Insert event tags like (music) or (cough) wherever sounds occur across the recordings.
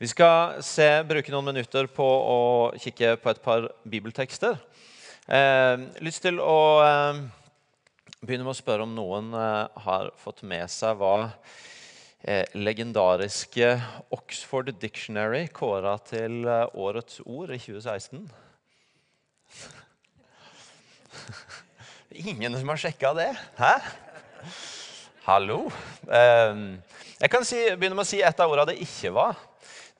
Vi skal se, bruke noen minutter på å kikke på et par bibeltekster. Eh, lyst til å eh, begynne med å spørre om noen eh, har fått med seg hva eh, legendariske Oxford Dictionary kåra til eh, årets ord i 2016. (laughs) Ingen som har sjekka det? Hæ? Hallo? Eh, jeg kan si, begynne med å si et av ordene det ikke var.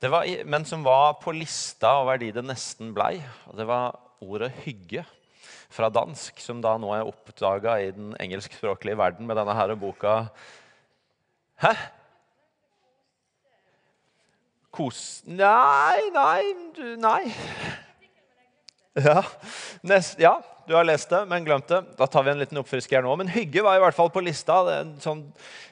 Var, men som var på lista over de det nesten blei. Og det var ordet 'hygge' fra dansk, som da nå er oppdaga i den engelskspråklige verden med denne her boka Hæ? Kos... Nei, nei, du, nei. Ja, nest, ja, du har lest det, men glemt det. Da tar vi en liten oppfrisker nå. Men hygge var i hvert fall på lista. Det er en sånn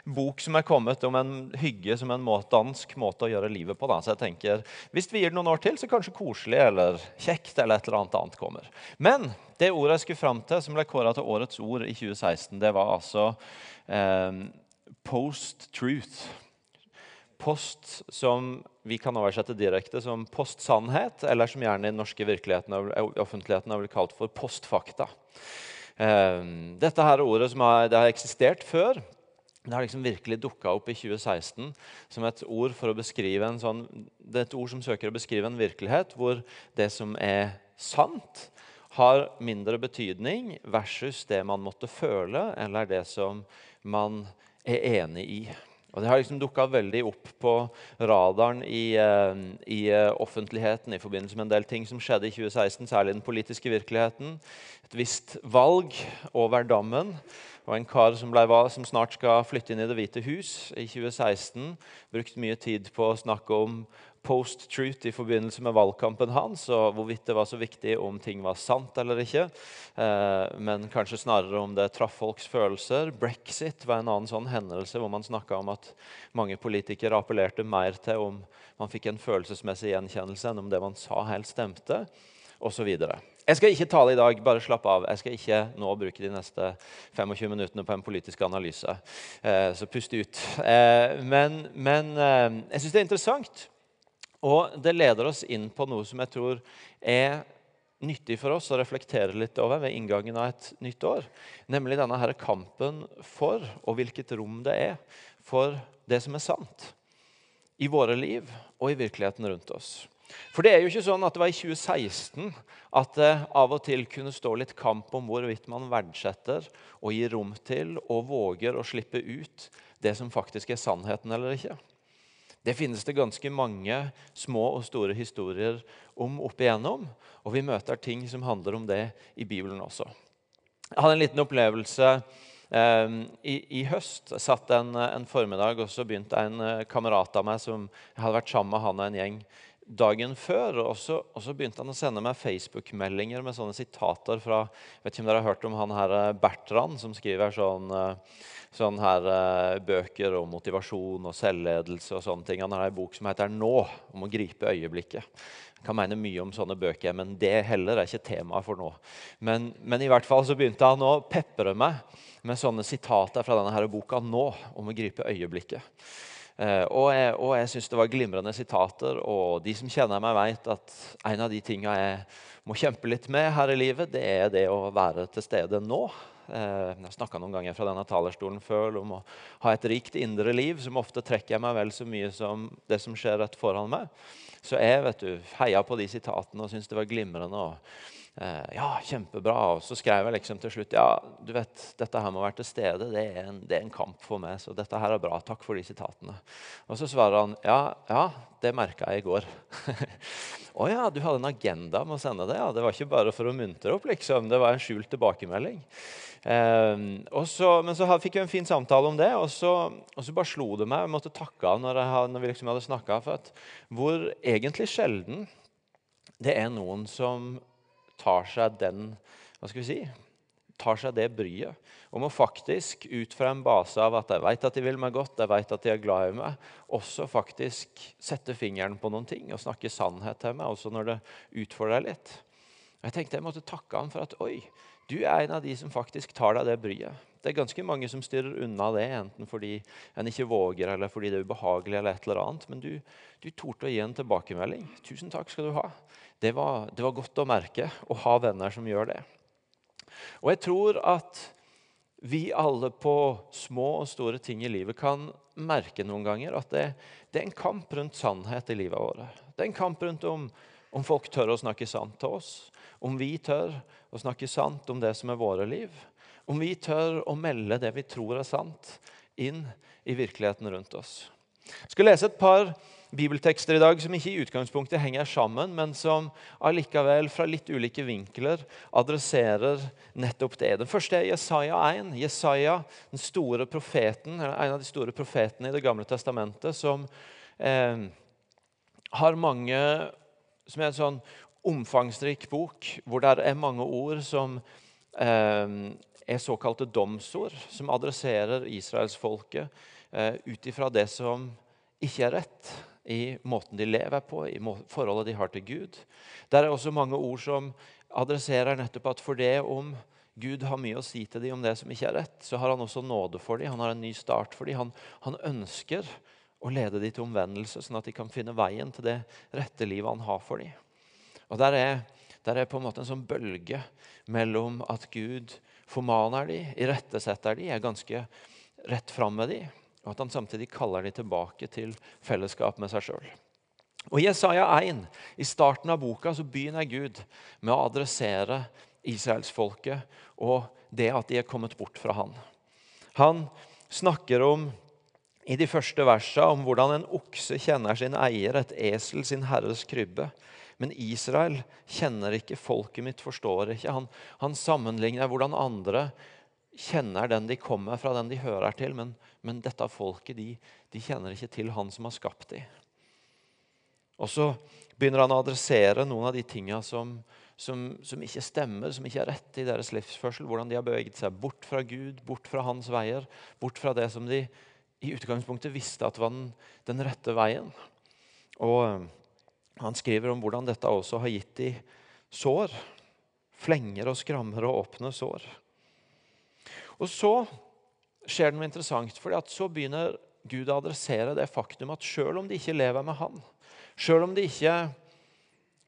bok som er kommet om en hygge som en måte, dansk måte å gjøre livet på. Da. Så jeg tenker, Hvis vi gir det noen år til, så kanskje koselig eller kjekt eller et eller annet annet kommer. Men det ordet jeg skulle fram til, som ble kåra til årets ord i 2016, det var altså eh, post-truth post som vi kan oversette direkte som postsannhet, eller som gjerne i den norske offentligheten har blitt kalt for postfakta. Ehm, dette her ordet som har, har eksistert før, det har liksom virkelig dukka opp i 2016 som et ord for å en sånn, det er et ord som søker å beskrive en virkelighet hvor det som er sant, har mindre betydning versus det man måtte føle, eller det som man er enig i. Og Det har liksom dukka veldig opp på radaren i, uh, i uh, offentligheten i forbindelse med en del ting som skjedde i 2016, særlig den politiske virkeligheten. Et visst valg over dammen. Og en kar som, ble, som snart skal flytte inn i Det hvite hus i 2016, brukte mye tid på å snakke om post-truth i forbindelse med valgkampen hans, og hvorvidt det var så viktig om ting var sant eller ikke. Eh, men kanskje snarere om det traff folks følelser. Brexit var en annen sånn hendelse hvor man snakka om at mange politikere appellerte mer til om man fikk en følelsesmessig gjenkjennelse enn om det man sa, helt stemte, osv. Jeg skal ikke tale i dag, bare slapp av. Jeg skal ikke nå bruke de neste 25 minuttene på en politisk analyse. Eh, så pust ut. Eh, men, men jeg syns det er interessant og det leder oss inn på noe som jeg tror er nyttig for oss å reflektere litt over ved inngangen av et nytt år. Nemlig denne her kampen for, og hvilket rom det er, for det som er sant. I våre liv og i virkeligheten rundt oss. For det er jo ikke sånn at det var i 2016 at det av og til kunne stå litt kamp om hvorvidt man verdsetter og gir rom til og våger å slippe ut det som faktisk er sannheten eller ikke. Det finnes det ganske mange små og store historier om opp igjennom. Og vi møter ting som handler om det i Bibelen også. Jeg hadde en liten opplevelse eh, i, i, høst. Jeg satt en, en, formiddag, og så begynte en eh, kamerat av meg som jeg hadde vært sammen med han og en gjeng dagen før. Og så, og så begynte han å sende meg Facebook-meldinger med sånne sitater fra vet ikke om dere har hørt om han her eh, Bertrand, som skriver sånn eh, sånn her uh, bøker om motivasjon og selvledelse. og sånne ting. Han har en bok som heter 'Nå', om å gripe øyeblikket. Jeg kan mene mye om sånne bøker, men det heller er ikke temaet for nå. Men, men, i hvert fall så begynte han å pepre meg med sånne sitater fra denne her boka 'Nå', om å gripe øyeblikket. Uh, og jeg, og jeg syns det var glimrende sitater. Og de som kjenner meg, vet at en av de tinga jeg må kjempe litt med her i livet, det er det å være til stede nå. Eh, jeg har snakka noen ganger fra denne talerstolen før om å ha et rikt indre liv, som ofte trekker meg vel så mye som det som skjer rett foran meg. Så jeg vet du, heia på de sitatene og syntes det var glimrende. og Eh, ja, kjempebra. Og så skrev jeg liksom til slutt ja, du vet, dette her må være til stede. Det er, en, det er en kamp for meg, så dette her er bra. Takk for de sitatene. Og så svarer han ja, ja, det merka jeg i går. (laughs) Å ja, du hadde en agenda med å sende det? ja. Det var ikke bare for å muntre opp, liksom. Det var en skjult tilbakemelding. Eh, så, men så fikk vi en fin samtale om det, og så, og så bare slo det meg. Jeg måtte takke han når, når vi liksom hadde snakka. Hvor egentlig sjelden det er noen som tar seg den hva skal vi si, tar seg det bryet om å faktisk, ut fra en base av at jeg vet at de vil meg godt, jeg vet at de er glad i meg, også faktisk sette fingeren på noen ting og snakke sannhet til meg, også når det utfordrer deg litt. Jeg tenkte jeg måtte takke ham for at oi, du er en av de som faktisk tar deg det bryet. Det er ganske mange som styrer unna det, enten fordi en ikke våger, eller fordi det er ubehagelig. eller et eller annet. Men du, du torde å gi en tilbakemelding. Tusen takk skal du ha. Det var, det var godt å merke å ha venner som gjør det. Og jeg tror at vi alle på små og store ting i livet kan merke noen ganger at det, det er en kamp rundt sannhet i livet vårt. Det er en kamp rundt om, om folk tør å snakke sant til oss, om vi tør å snakke sant om det som er våre liv. Om vi tør å melde det vi tror er sant, inn i virkeligheten rundt oss. Jeg skal lese et par bibeltekster i dag som ikke i utgangspunktet henger sammen, men som allikevel fra litt ulike vinkler adresserer nettopp det. Den første er Jesaja 1. Jesaja, den store profeten, en av de store profetene i Det gamle testamentet, som eh, har mange Som er en sånn omfangsrik bok hvor det er mange ord som eh, er såkalte domsord, som adresserer israelsfolket eh, ut ifra det som ikke er rett i måten de lever på, i forholdet de har til Gud. Der er også mange ord som adresserer nettopp at for det om Gud har mye å si til dem om det som ikke er rett, så har han også nåde for dem. Han har en ny start for dem. Han, han ønsker å lede dem til omvendelse, sånn at de kan finne veien til det rette livet han har for dem. Og Der er, der er på en måte en sånn bølge mellom at Gud formaner dem, irettesetter de, er ganske rett fram med de, og at han samtidig kaller de tilbake til fellesskap med seg sjøl. I Jesaja 1, i starten av boka, så begynner Gud med å adressere israelsfolket og det at de er kommet bort fra han. Han snakker om i de første versene om hvordan en okse kjenner sin eier, et esel sin herres krybbe. Men Israel kjenner ikke, folket mitt forstår ikke. Han, han sammenligner hvordan andre kjenner den de kommer fra, den de hører til. Men, men dette folket de, de, kjenner ikke til han som har skapt dem. Og så begynner han å adressere noen av de tinga som, som, som, ikke stemmer, som ikke er rett i deres livsførsel. Hvordan de har beveget seg bort fra Gud, bort fra hans veier, bort fra det som de i utgangspunktet visste at var den, den rette veien. Og han skriver om hvordan dette også har gitt de sår. Flenger og skrammer og åpne sår. Og så skjer det noe interessant, for så begynner Gud å adressere det faktum at selv om de ikke lever med Han, selv om de ikke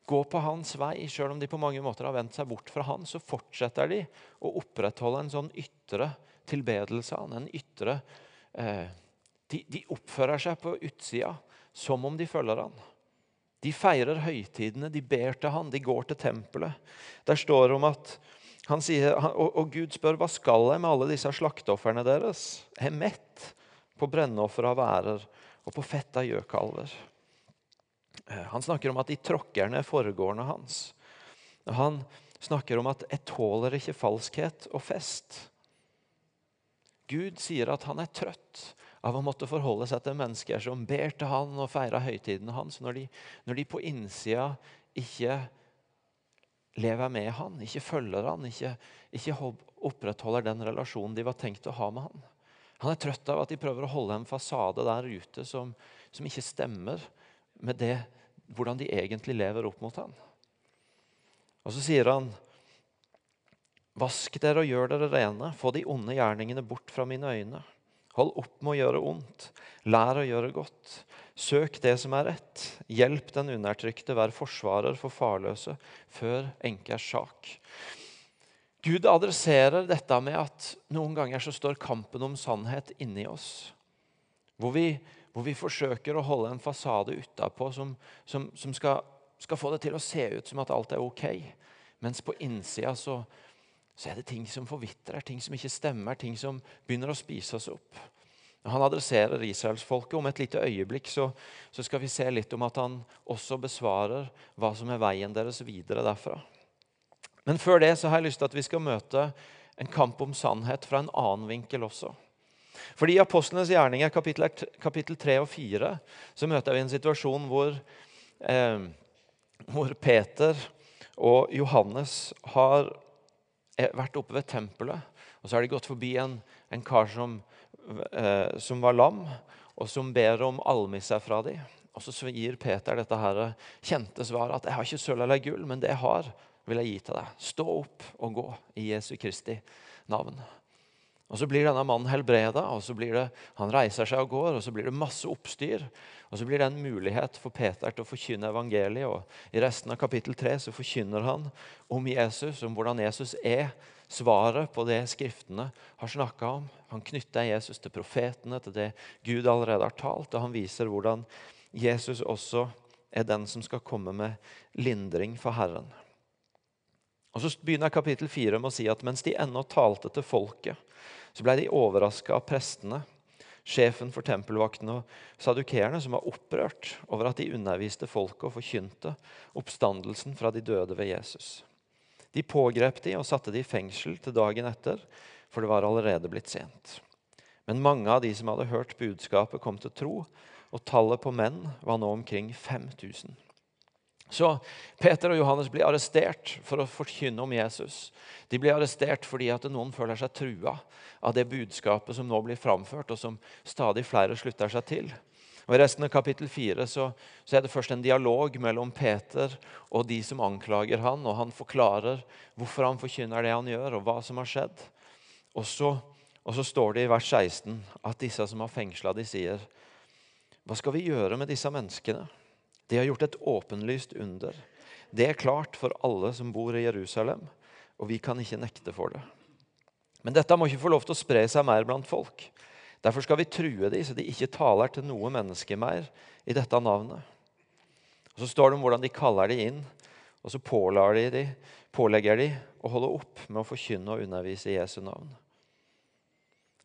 går på hans vei, selv om de på mange måter har vendt seg bort fra han, så fortsetter de å opprettholde en sånn ytre tilbedelse av han. En ytre eh, de, de, oppfører seg på utsida som om de følger han. De feirer høytidene, de ber til han, de går til tempelet. Der står det om at sier, og, Gud spør hva skal jeg med alle disse slakteofrene deres. Jeg er mett på brennoffer av værer og på fett av gjøkalver. Eh, han snakker om at de tråkker ned foregårdene hans. Han snakker om at 'jeg tåler ikke falskhet og fest'. Gud sier at han er trøtt av å måtte forholde seg til mennesker som ber til han og feirer høytidene hans, når de, når de på innsida ikke lever med han, ikke følger han, ikke, ikke opprettholder den relasjonen de var tenkt å ha med han. Han er trøtt av at de prøver å holde en fasade der ute som, som ikke stemmer med det, hvordan de egentlig lever opp mot han. Og så sier han Vask dere og gjør dere rene, få de onde gjerningene bort fra mine øyne. Hold opp med å gjøre ondt. Lær å gjøre godt. Søk det som er rett. Hjelp den undertrykte. Vær forsvarer for farløse før enkers sak. Gud adresserer dette med at noen ganger så står kampen om sannhet inni oss. Hvor vi, hvor vi forsøker å holde en fasade utapå som, som, som skal, skal, få det til å se ut som at alt er ok. Mens på innsida så, så er det ting som forvitrer, ting som ikke stemmer, ting som begynner å spise oss opp. Når han adresserer israelsfolket om et lite øyeblikk, så, så, skal vi se litt om at han også besvarer hva som er veien deres videre derfra. Men før det så har jeg lyst til at vi skal møte en kamp om sannhet fra en annen vinkel også. Fordi I Apostlenes gjerninger, kapittel, kapittel 3 og 4, så møter vi en situasjon hvor, eh, hvor Peter og Johannes har vært oppe ved tempelet, og så har de gått forbi en, en kar som, eh, som, var lam, og som ber om almisse fra dem. Og så gir Peter dette her kjente svaret at 'jeg har ikke sølv eller gull, men det jeg har, vil jeg gi til deg. Stå opp og gå i Jesu Kristi navn. Og Så blir denne mannen helbreda, og så blir det, han reiser seg og går. og Så blir det masse oppstyr. og Så blir det en mulighet for Peter til å forkynne evangeliet. og I resten av kapittel 3 så forkynner han om Jesus, om hvordan Jesus er svaret på det Skriftene har snakka om. Han knytter Jesus til profetene, til det Gud allerede har talt. Og han viser hvordan Jesus også er den som skal komme med lindring for Herren. Og Så begynner kapittel 4 med å si at mens de ennå talte til folket, så ble de overraska av prestene, sjefen for tempelvaktene og sadukeerne, som var opprørt over at de underviste folket og forkynte oppstandelsen fra de døde ved Jesus. De pågrep de og satte de i fengsel til dagen etter, for det var allerede blitt sent. Men mange av de som hadde hørt budskapet, kom til tro, og tallet på menn var nå omkring 5000. Så Peter og Johannes blir arrestert for å forkynne om Jesus. De blir arrestert fordi at noen føler seg trua av det budskapet som nå blir framført, og som stadig flere slutter seg til. Og I resten av kapittel 4 så, så, er det først en dialog mellom Peter og de som anklager han, og Han forklarer hvorfor han forkynner det han gjør, og hva som har skjedd. Og så, og så står det i vers 16 at disse som har fengsla, de sier Hva skal vi gjøre med disse menneskene? De har gjort et åpenlyst under. Det er klart for alle som bor i Jerusalem, og vi kan ikke nekte for det. Men dette må ikke få lov til å spre seg mer blant folk. Derfor skal vi true dem, så de ikke taler til noe menneske mer i dette navnet. Og Så står det om hvordan de kaller de inn, og så de, pålegger de å holde opp med å forkynne og undervise i Jesu navn.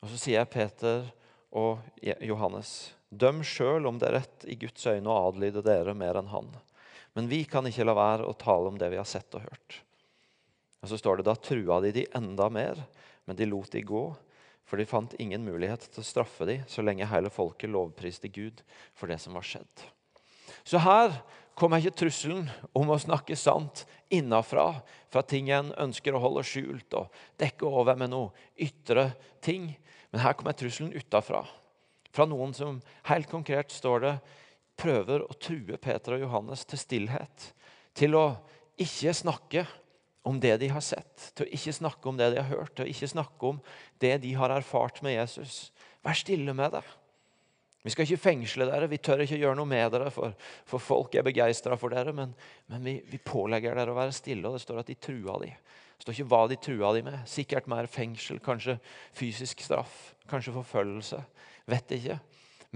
Og Så sier jeg Peter og Johannes Døm sjøl om det er rett i Guds øyne å adlyde dere mer enn han. Men vi kan ikke la være å tale om det vi har sett og hørt. Og så står det Da trua de de enda mer, men de lot de gå, for de fant ingen mulighet til å straffe dem så lenge hele folket lovpriste Gud for det som var skjedd. Så her kommer ikke trusselen om å snakke sant innafra, fra ting en ønsker å holde skjult og dekke over med noe ytre ting. Men her kommer trusselen utafra fra noen som helt konkret står det, prøver å true Peter og Johannes til stillhet. Til å ikke snakke om det de har sett, til å ikke snakke om det de har hørt, til å ikke snakke om det de har erfart med Jesus. Vær stille med det. Vi skal ikke fengsle dere, vi tør ikke gjøre noe med dere, for, for folk er begeistra for dere. Men, men vi, vi, pålegger dere å være stille, og det står at de trua de. Det står ikke hva de trua de med. Sikkert mer fengsel, kanskje fysisk straff, kanskje forfølgelse. Vet ikke.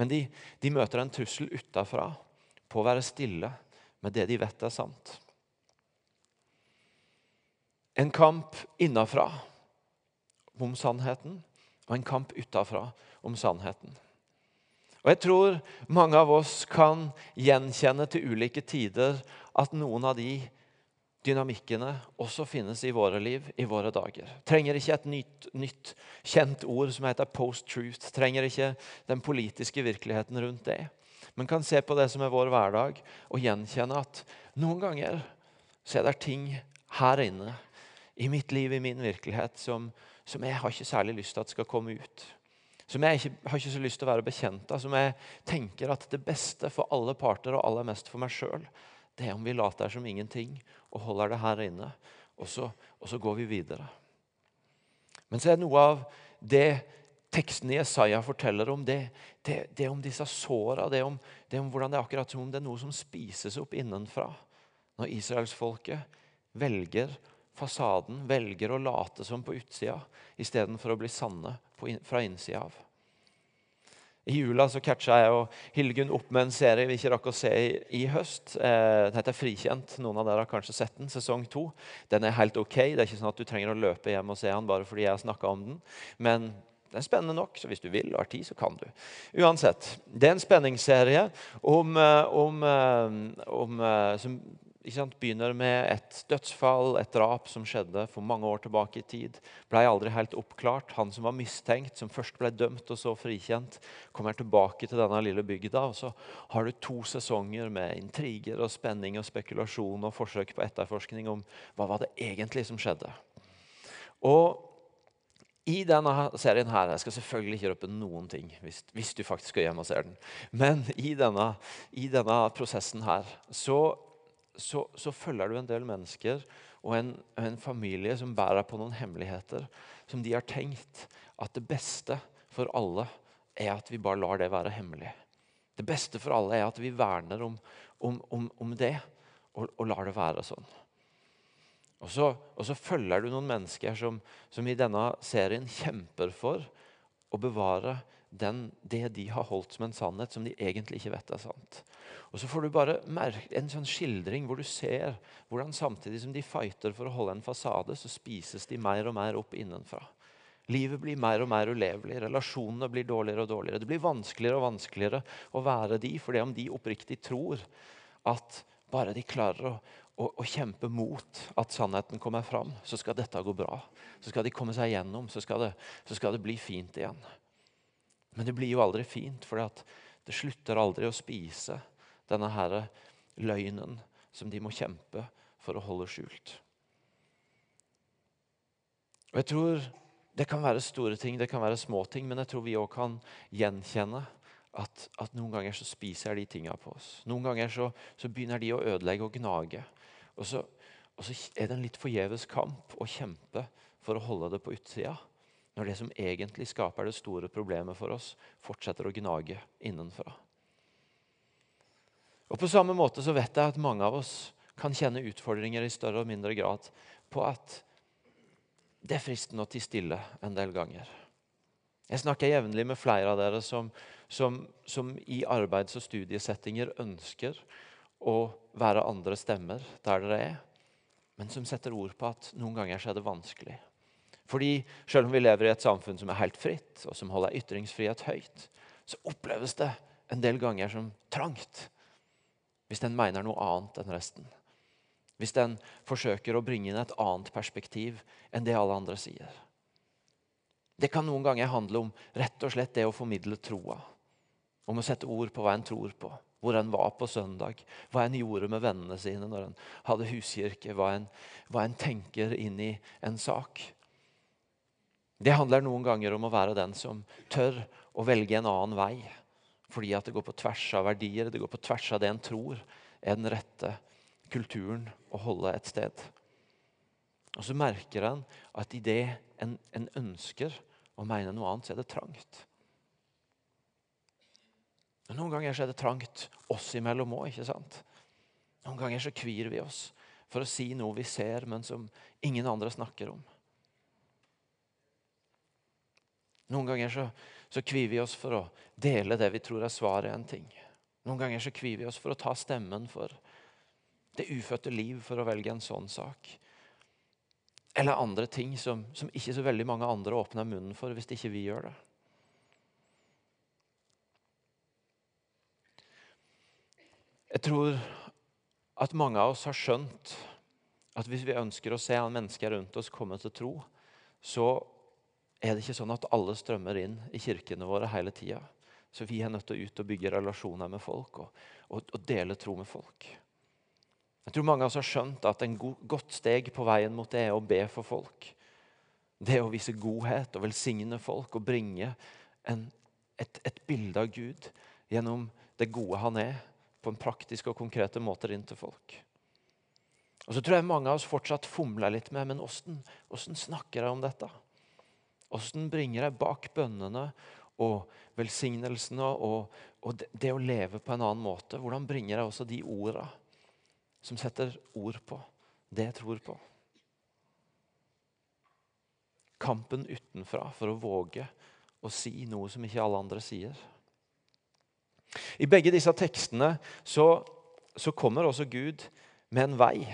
Men de, de møter en trussel utafra på å være stille med det de vet er sant. En kamp innafra om sannheten, og en kamp utafra om sannheten. Og Jeg tror mange av oss kan gjenkjenne til ulike tider at noen av de dynamikkene også finnes i våre liv, i våre dager. Trenger ikke et nytt, nytt kjent ord som heter post-truth. Trenger ikke den politiske virkeligheten rundt det. Men kan se på det som er vår hverdag, og gjenkjenne at noen ganger så er det ting her inne i mitt liv, i min virkelighet, som, som jeg har ikke særlig lyst til at skal komme ut. Som jeg ikke, har ikke så lyst til å være bekjent av. Som jeg tenker at det beste for alle parter, og aller mest for meg sjøl, det er om vi later som ingenting og holder det her inne. Og så, og så går vi videre. Men så er det noe av det teksten i Jesaja forteller om, det, det, det om disse såra. Det, det, om hvordan det er akkurat som om det er noe som spises opp innenfra. Når israelsfolket velger fasaden, velger å late som på utsida istedenfor å bli sanne fra innsida av. I jula så catcha jeg og Hildegunn opp med en serie vi ikke rakk å se i, i høst. Eh, den heter 'Frikjent'. Noen av dere har kanskje sett den. Sesong to. Den er helt ok. Det er ikke sånn at du trenger å løpe hjem og se den bare fordi jeg har snakka om den. Men den er spennende nok, så hvis du vil og har tid, så kan du. Uansett. Det er en spenningsserie om, eh, om, eh, om, eh, som begynner med et dødsfall, et drap som skjedde for mange år tilbake i tid. Ble aldri helt oppklart. Han som var mistenkt, som først ble dømt og så frikjent, kommer tilbake til denne lille bygda. og Så har du to sesonger med intriger og spenning og spekulasjon og forsøk på etterforskning om hva var det egentlig som skjedde. Og i denne serien her, Jeg skal selvfølgelig ikke røpe noen ting hvis, hvis du faktisk skal hjem og ser den. Men i denne, i denne prosessen her så så, så, følger du en del mennesker og en, en familie som bærer på noen hemmeligheter som de har tenkt at det beste for alle er at vi bare lar det være hemmelig. Det beste for alle er at vi verner om, om, om, om det og, og, lar det være sånn. Og så, og så følger du noen mennesker som, som, i denne serien kjemper for å bevare den, det de har holdt som en sannhet, som de egentlig ikke vet er sant. Og Så får du bare en sånn skildring hvor du ser hvordan samtidig som de fighter for å holde en fasade, så spises de mer og mer opp innenfra. Livet blir mer og mer ulevelig, relasjonene blir dårligere og dårligere. Det blir vanskeligere og vanskeligere å være de, fordi om de oppriktig tror at bare de klarer å, å, kjempe mot at sannheten kommer fram, så skal dette gå bra. Så skal de komme seg gjennom, så skal det, så skal det bli fint igjen. Men det blir jo aldri fint, for det slutter aldri å spise denne her løgnen som de må kjempe for å holde skjult. Og jeg tror det kan være store ting, det kan være små ting, men jeg tror vi òg kan gjenkjenne at, at, noen ganger så spiser de tinga på oss. Noen ganger så, så, begynner de å ødelegge og gnage. Og så, og så er det en litt forgjeves kamp å kjempe for å holde det på utsida. Når det som egentlig skaper det store problemet for oss, fortsetter å gnage innenfra. Og På samme måte så vet jeg at mange av oss kan kjenne utfordringer i større og mindre grad på at det er fristende å tie stille en del ganger. Jeg snakker jevnlig med flere av dere som, som, som, i arbeids- og studiesettinger ønsker å være andre stemmer der dere er, men som setter ord på at noen ganger er det vanskelig. Fordi Selv om vi lever i et samfunn som er helt fritt, og som holder ytringsfrihet høyt, så oppleves det en del ganger som trangt hvis en mener noe annet enn resten. Hvis den forsøker å bringe inn et annet perspektiv enn det alle andre sier. Det kan noen ganger handle om rett og slett det å formidle troa. Om å sette ord på hva en tror på, hvor en var på søndag, hva en gjorde med vennene sine når en hadde huskirke, hva en, hva en tenker inn i en sak. Det handler noen ganger om å være den som tør å velge en annen vei. Fordi at det går på tvers av verdier, det går på tvers av det en tror er den rette kulturen å holde et sted. Og så merker en at idet en, en ønsker å mene noe annet, så er det trangt. Men Noen ganger så er det trangt oss imellom òg. Noen ganger så kvir vi oss for å si noe vi ser, men som ingen andre snakker om. Noen ganger så, så kvier vi oss for å dele det vi tror er svaret en ting. Noen ganger så kvier vi oss for å ta stemmen for det ufødte liv, for å velge en sånn sak. Eller andre ting som, som ikke så veldig mange andre åpner munnen for hvis ikke vi gjør det. Jeg tror at mange av oss har skjønt at hvis vi ønsker å se mennesker rundt oss komme til tro, så er det ikke sånn at alle strømmer inn i kirkene våre hele tida. Så vi er nødt til å ut og bygge relasjoner med folk og, og, og dele tro med folk. Jeg tror mange av oss har skjønt at en god, godt steg på veien mot det er å be for folk. Det er å vise godhet og velsigne folk og bringe en, et, et, bilde av Gud gjennom det gode han er, på en praktisk og konkrete måte inn til folk. Og så tror jeg mange av oss fortsatt fomler litt med men hvordan snakker jeg om dette? Hvordan bringer jeg bak bønnene og velsignelsene og, og det, å leve på en annen måte? Hvordan bringer jeg også de ordene som setter ord på det jeg tror på. Kampen utenfra for å våge å si noe som ikke alle andre sier. I begge disse tekstene så, så kommer også Gud med en vei.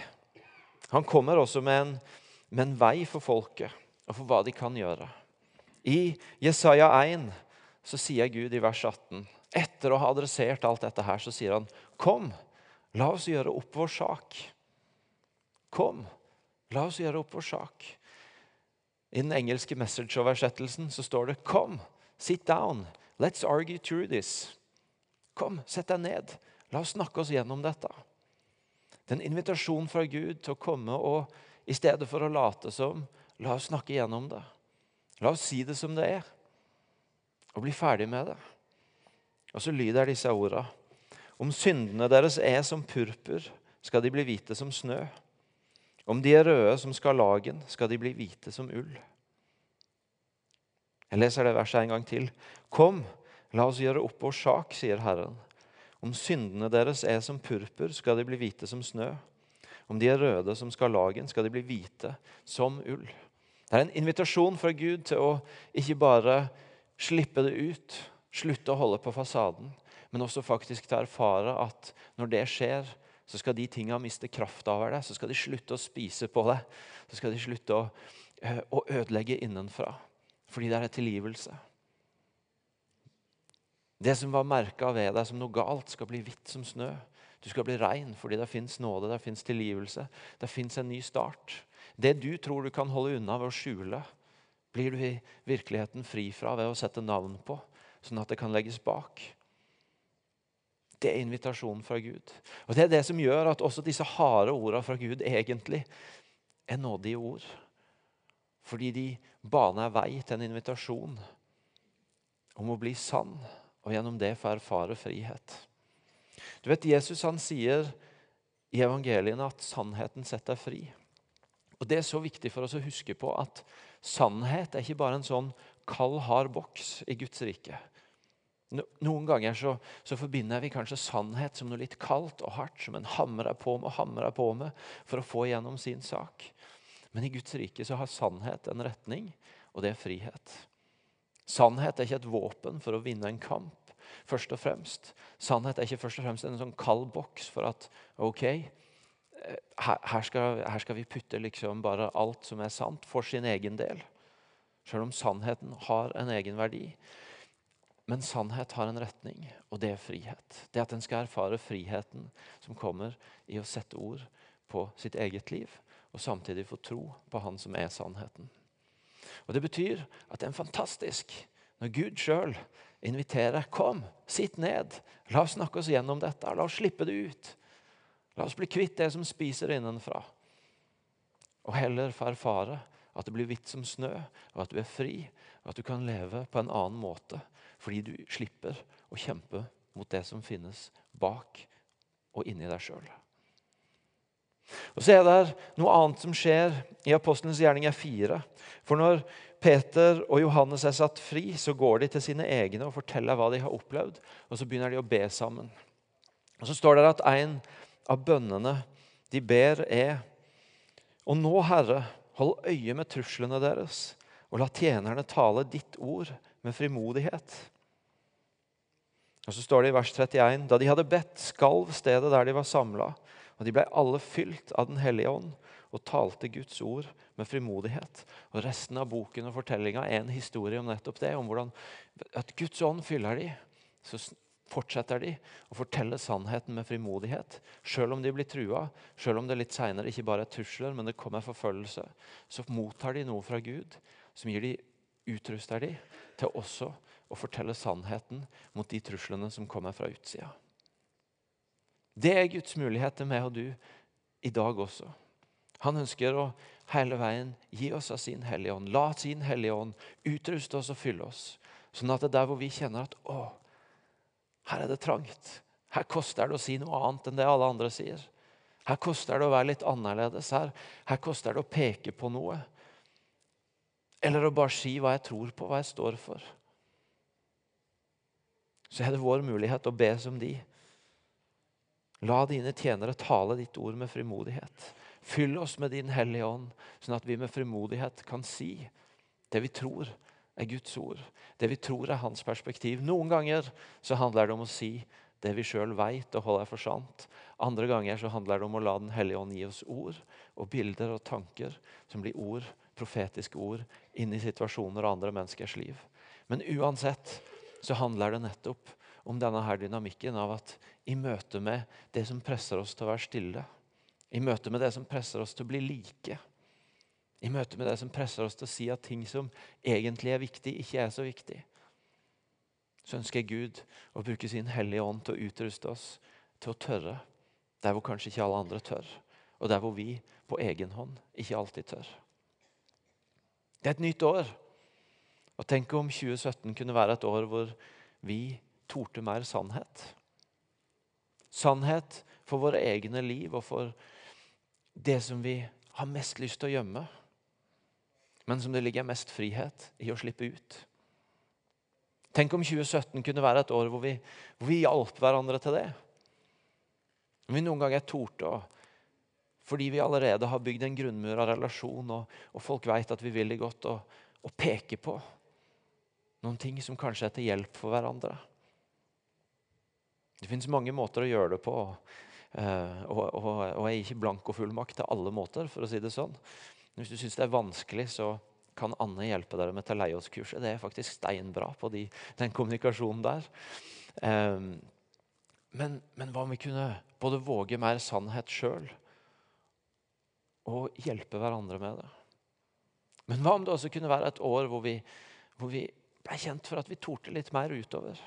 Han kommer også med en, med en vei for folket og for hva de kan gjøre. I Jesaja 1 så sier Gud i vers 18, etter å ha adressert alt dette her, så sier han, 'Kom, La oss gjøre opp vår sak. Kom, la oss gjøre opp vår sak. I den engelske message-oversettelsen så står det 'Kom, sit down. Let's argue through this'. Kom, sett deg ned. La oss snakke oss gjennom dette. Det er en invitasjon fra Gud til å komme og i stedet for å late som, la oss snakke gjennom det. La oss si det som det er, og bli ferdig med det. Og så lyder disse ordene. Om syndene deres er som purpur, skal de bli hvite som snø. Om de er røde som skarlagen, skal de bli hvite som ull. Jeg leser det verset en gang til. Kom, la oss gjøre opp vår sak, sier Herren. Om syndene deres er som purpur, skal de bli hvite som snø. Om de er røde som skarlagen, skal de bli hvite som ull. Det er en invitasjon fra Gud til å ikke bare slippe det ut, slutte å holde på fasaden, men også faktisk til å erfare at når det skjer, så skal de tinga miste kraft over deg. Så skal de slutte å spise på deg. Så skal de slutte å, eh, å ødelegge innenfra. Fordi det er en tilgivelse. Det som var merka ved deg som noe galt, skal bli hvitt som snø. Du skal bli rein fordi det fins nåde, det fins tilgivelse. Det fins en ny start. Det du tror du kan holde unna ved å skjule, blir du i virkeligheten fri fra ved å sette navn på, sånn at det kan legges bak. Det er invitasjonen fra Gud. Og Det er det som gjør at også disse harde ordene fra Gud egentlig er nådige ord. Fordi de baner vei til en invitasjon om å bli sann, og gjennom det få erfare frihet. Du vet, Jesus han sier i evangeliene at sannheten setter fri. Og Det er så viktig for oss å huske på at sannhet er ikke bare en sånn kald, hard boks i Guds rike. Noen ganger så, så, forbinder vi kanskje sannhet som noe litt kaldt og hardt, som en hamrer på med og hamrer på med for å få igjennom sin sak. Men i Guds rike så har sannhet en retning, og det er frihet. Sannhet er ikke et våpen for å vinne en kamp. først og fremst. Sannhet er ikke først og fremst en sånn kald boks for at ok, her, her, skal, her skal, vi putte liksom bare alt som er sant, for sin egen del. Selv om sannheten har en egen verdi. Men sannhet har en retning, og det er frihet. Det at en skal erfare friheten som kommer i å sette ord på sitt eget liv, og samtidig få tro på Han som er sannheten. Og Det betyr at det er fantastisk når Gud sjøl inviterer. Kom, sitt ned. La oss snakke oss gjennom dette. La oss slippe det ut. La oss bli kvitt det som spiser innenfra. Og heller få erfare at det blir hvitt som snø, og at du er fri, og at du kan leve på en annen måte fordi du slipper å kjempe mot det som finnes bak og inni deg sjøl. Og Så er det noe annet som skjer i Apostelens gjerninger 4. For når Peter og Johannes er satt fri, så går de til sine egne og forteller hva de har opplevd. Og så begynner de å be sammen. Og Så står det at en av bønnene de ber, er Og nå, Herre, hold øye med truslene deres, og la tjenerne tale ditt ord med frimodighet. Og så står det i vers 31.: Da de hadde bedt, skalv stedet der de var samla, og de ble alle fylt av Den hellige ånd og talte Guds ord med frimodighet. Og Resten av boken og fortellinga er en historie om nettopp det. Om hvordan at Guds ånd fyller de, så fortsetter de å fortelle sannheten med frimodighet. Selv om de blir trua, selv om det litt seinere ikke bare er trusler, men det kommer forfølgelse, så mottar de noe fra Gud som gir de utruster de til også å fortelle sannheten mot de truslene som kommer fra utsida. Det er Guds mulighet til meg og du i dag også. Han ønsker å hele veien gi oss av sin Hellige Ånd. La sin Hellige Ånd utruste oss og fylle oss. Sånn at det er der hvor vi kjenner at å, her er det trangt. Her koster det å si noe annet enn det alle andre sier. Her koster det å være litt annerledes. Her, her koster det å peke på noe. Eller å bare si hva jeg tror på, hva jeg står for. Så er det vår mulighet å be som de. La dine tjenere tale ditt ord med frimodighet. Fyll oss med din Hellige Ånd, sånn at vi med frimodighet kan si det vi tror er Guds ord. Det vi tror er hans perspektiv. Noen ganger så handler det om å si det vi sjøl veit og holder for sant. Andre ganger så handler det om å la Den hellige ånd gi oss ord og bilder og tanker som blir ord profetiske ord inn i situasjoner og andre menneskers liv. Men uansett så handler det nettopp om denne her dynamikken av at i møte med det som presser oss til å være stille, i møte med det som presser oss til å bli like, i møte med det som presser oss til å si at ting som egentlig er viktig, ikke er så viktig, så ønsker Gud å bruke sin hellige ånd til å utruste oss til å tørre der hvor kanskje ikke alle andre tør, og der hvor vi på egen hånd ikke alltid tør. Det er et nytt år. Og Tenk om 2017 kunne være et år hvor vi torde mer sannhet. Sannhet for våre egne liv og for det som vi har mest lyst til å gjemme, men som det ligger mest frihet i å slippe ut. Tenk om 2017 kunne være et år hvor vi, hvor vi hjalp hverandre til det. Om vi noen ganger torde å fordi vi allerede har bygd en grunnmur av relasjon, og, og folk vet at vi vil det godt, og peke på noen ting som kanskje er til hjelp for hverandre. Det finnes mange måter å gjøre det på. Uh, og, og, og, jeg er ikke blankofullmakt til alle måter, for å si det sånn. Hvis du syns det er vanskelig, så kan Anne hjelpe dere med til leiårskurset. Det er faktisk steinbra på de, den kommunikasjonen der. Um, men, men, hva om vi kunne både våge mer sannhet sjøl og hjelpe hverandre med det? Men hva om det også kunne være et år hvor vi, hvor vi ble kjent for at vi torde litt mer utover?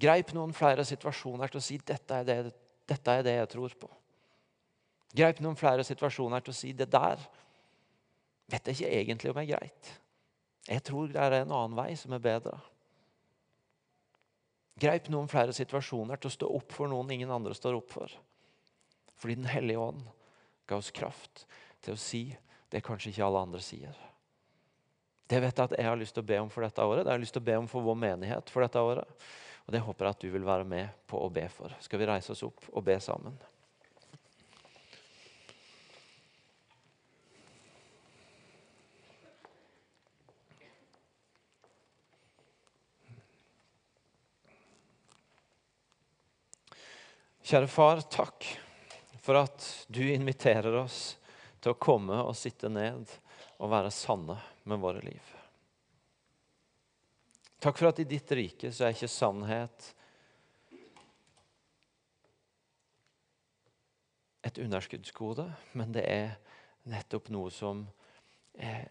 Greip noen flere situasjoner til å si dette er det, dette er det jeg tror på. Greip noen flere situasjoner til å si det der vet jeg ikke egentlig om er greit. Jeg tror det er en annen vei som er bedre. Greip noen flere situasjoner til å stå opp for noen ingen andre står opp for. Fordi Den hellige ånd ga oss kraft til å si det kanskje ikke alle andre sier. Det vet jeg at jeg har lyst til å be om for dette året. Det har jeg lyst til å be om for vår menighet for dette året. Og Det håper jeg at du vil være med på å be for. Skal vi reise oss opp og be sammen? Kjære far, takk for at du inviterer oss til å komme og sitte ned og være sanne med våre liv. Takk for at i ditt rike så er ikke sannhet et underskuddsgode, men det er nettopp noe som er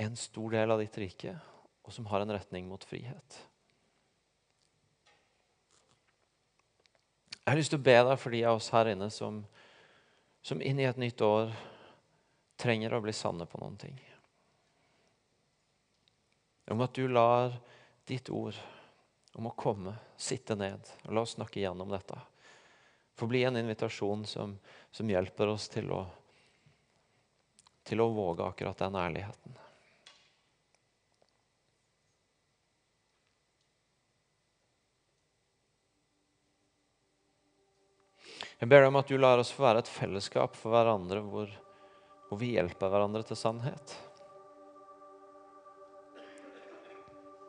en stor del av ditt rike, og som har en retning mot frihet. Jeg har lyst til å be deg for de av oss her inne som, som inn i et nytt år trenger å bli sanne på noen ting. Om at du lar ditt ord om å komme, sitte ned og la oss snakke igjennom dette. Få bli en invitasjon som, som hjelper oss til å, til å våge akkurat den ærligheten. Jeg ber deg om at du lar oss få være et fellesskap for hverandre hvor, hvor vi hjelper hverandre til sannhet.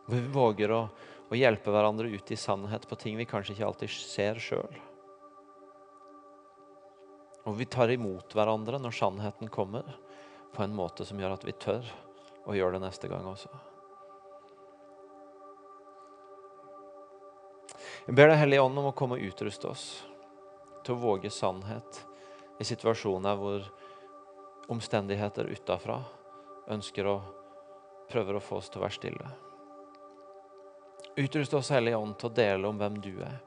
Hvor vi våger å, å, hjelpe hverandre ut i sannhet på ting vi kanskje ikke alltid ser sjøl. Og vi tar imot hverandre når sannheten kommer, på en måte som gjør at vi tør å gjøre det neste gang også. Jeg ber Deg Hellige Ånd om å komme og utruste oss til å våge sannhet i situasjoner hvor omstendigheter utafra ønsker å prøver å få oss til å være stille. Utrust oss, Hellige Ånd, til å dele om hvem du er.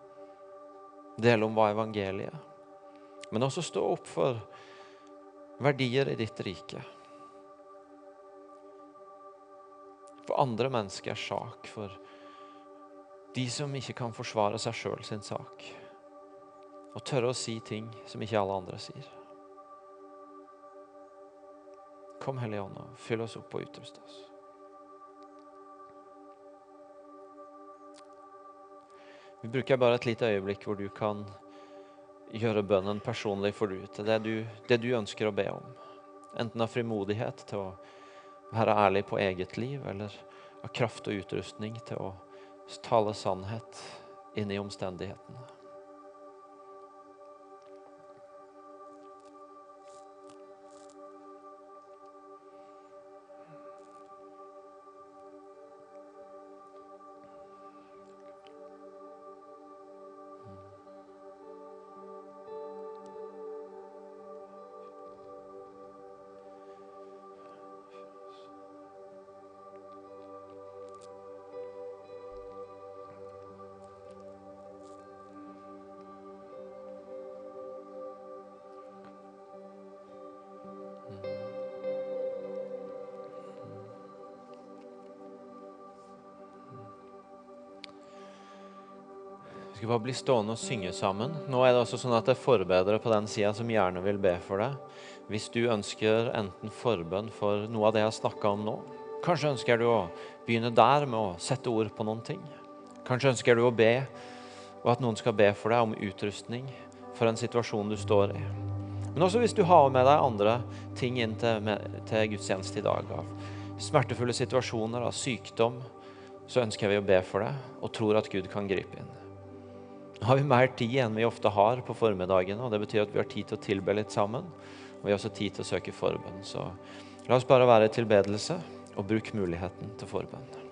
Dele om hva evangeliet er. Men også stå opp for verdier i ditt rike. For andre menneskers sak, for de som ikke kan forsvare seg sjøl sin sak. Og tørre å si ting som ikke alle andre sier. Kom, Hellige Ånd, og fyll oss opp og utrust oss. Vi bruker bare et lite øyeblikk hvor du kan gjøre bønnen personlig for du, til det du, det du ønsker å be om. Enten av frimodighet til å være ærlig på eget liv, eller av kraft og utrustning til å tale sannhet inn i omstendighetene. Vi skal bare bli stående og synge sammen. Nå er det også sånn at det er forbedere på den sida som gjerne vil be for deg. Hvis du ønsker enten forbønn for noe av det jeg har snakka om nå. Kanskje ønsker du å begynne der med å sette ord på noen ting. Kanskje ønsker du å be, og at noen skal be for deg om utrustning for en situasjon du står i. Men også hvis du har med deg andre ting inn til, med, til gudstjeneste i dag. Av smertefulle situasjoner, av sykdom. Så ønsker vi å be for deg og tror at Gud kan gripe inn. Har vi mer tid enn vi ofte har på formiddagene. og det betyr at vi har tid til å tilbe litt sammen. Og vi har også tid til å søke forbønn. Så la oss bare være i tilbedelse og bruk muligheten til forbønn.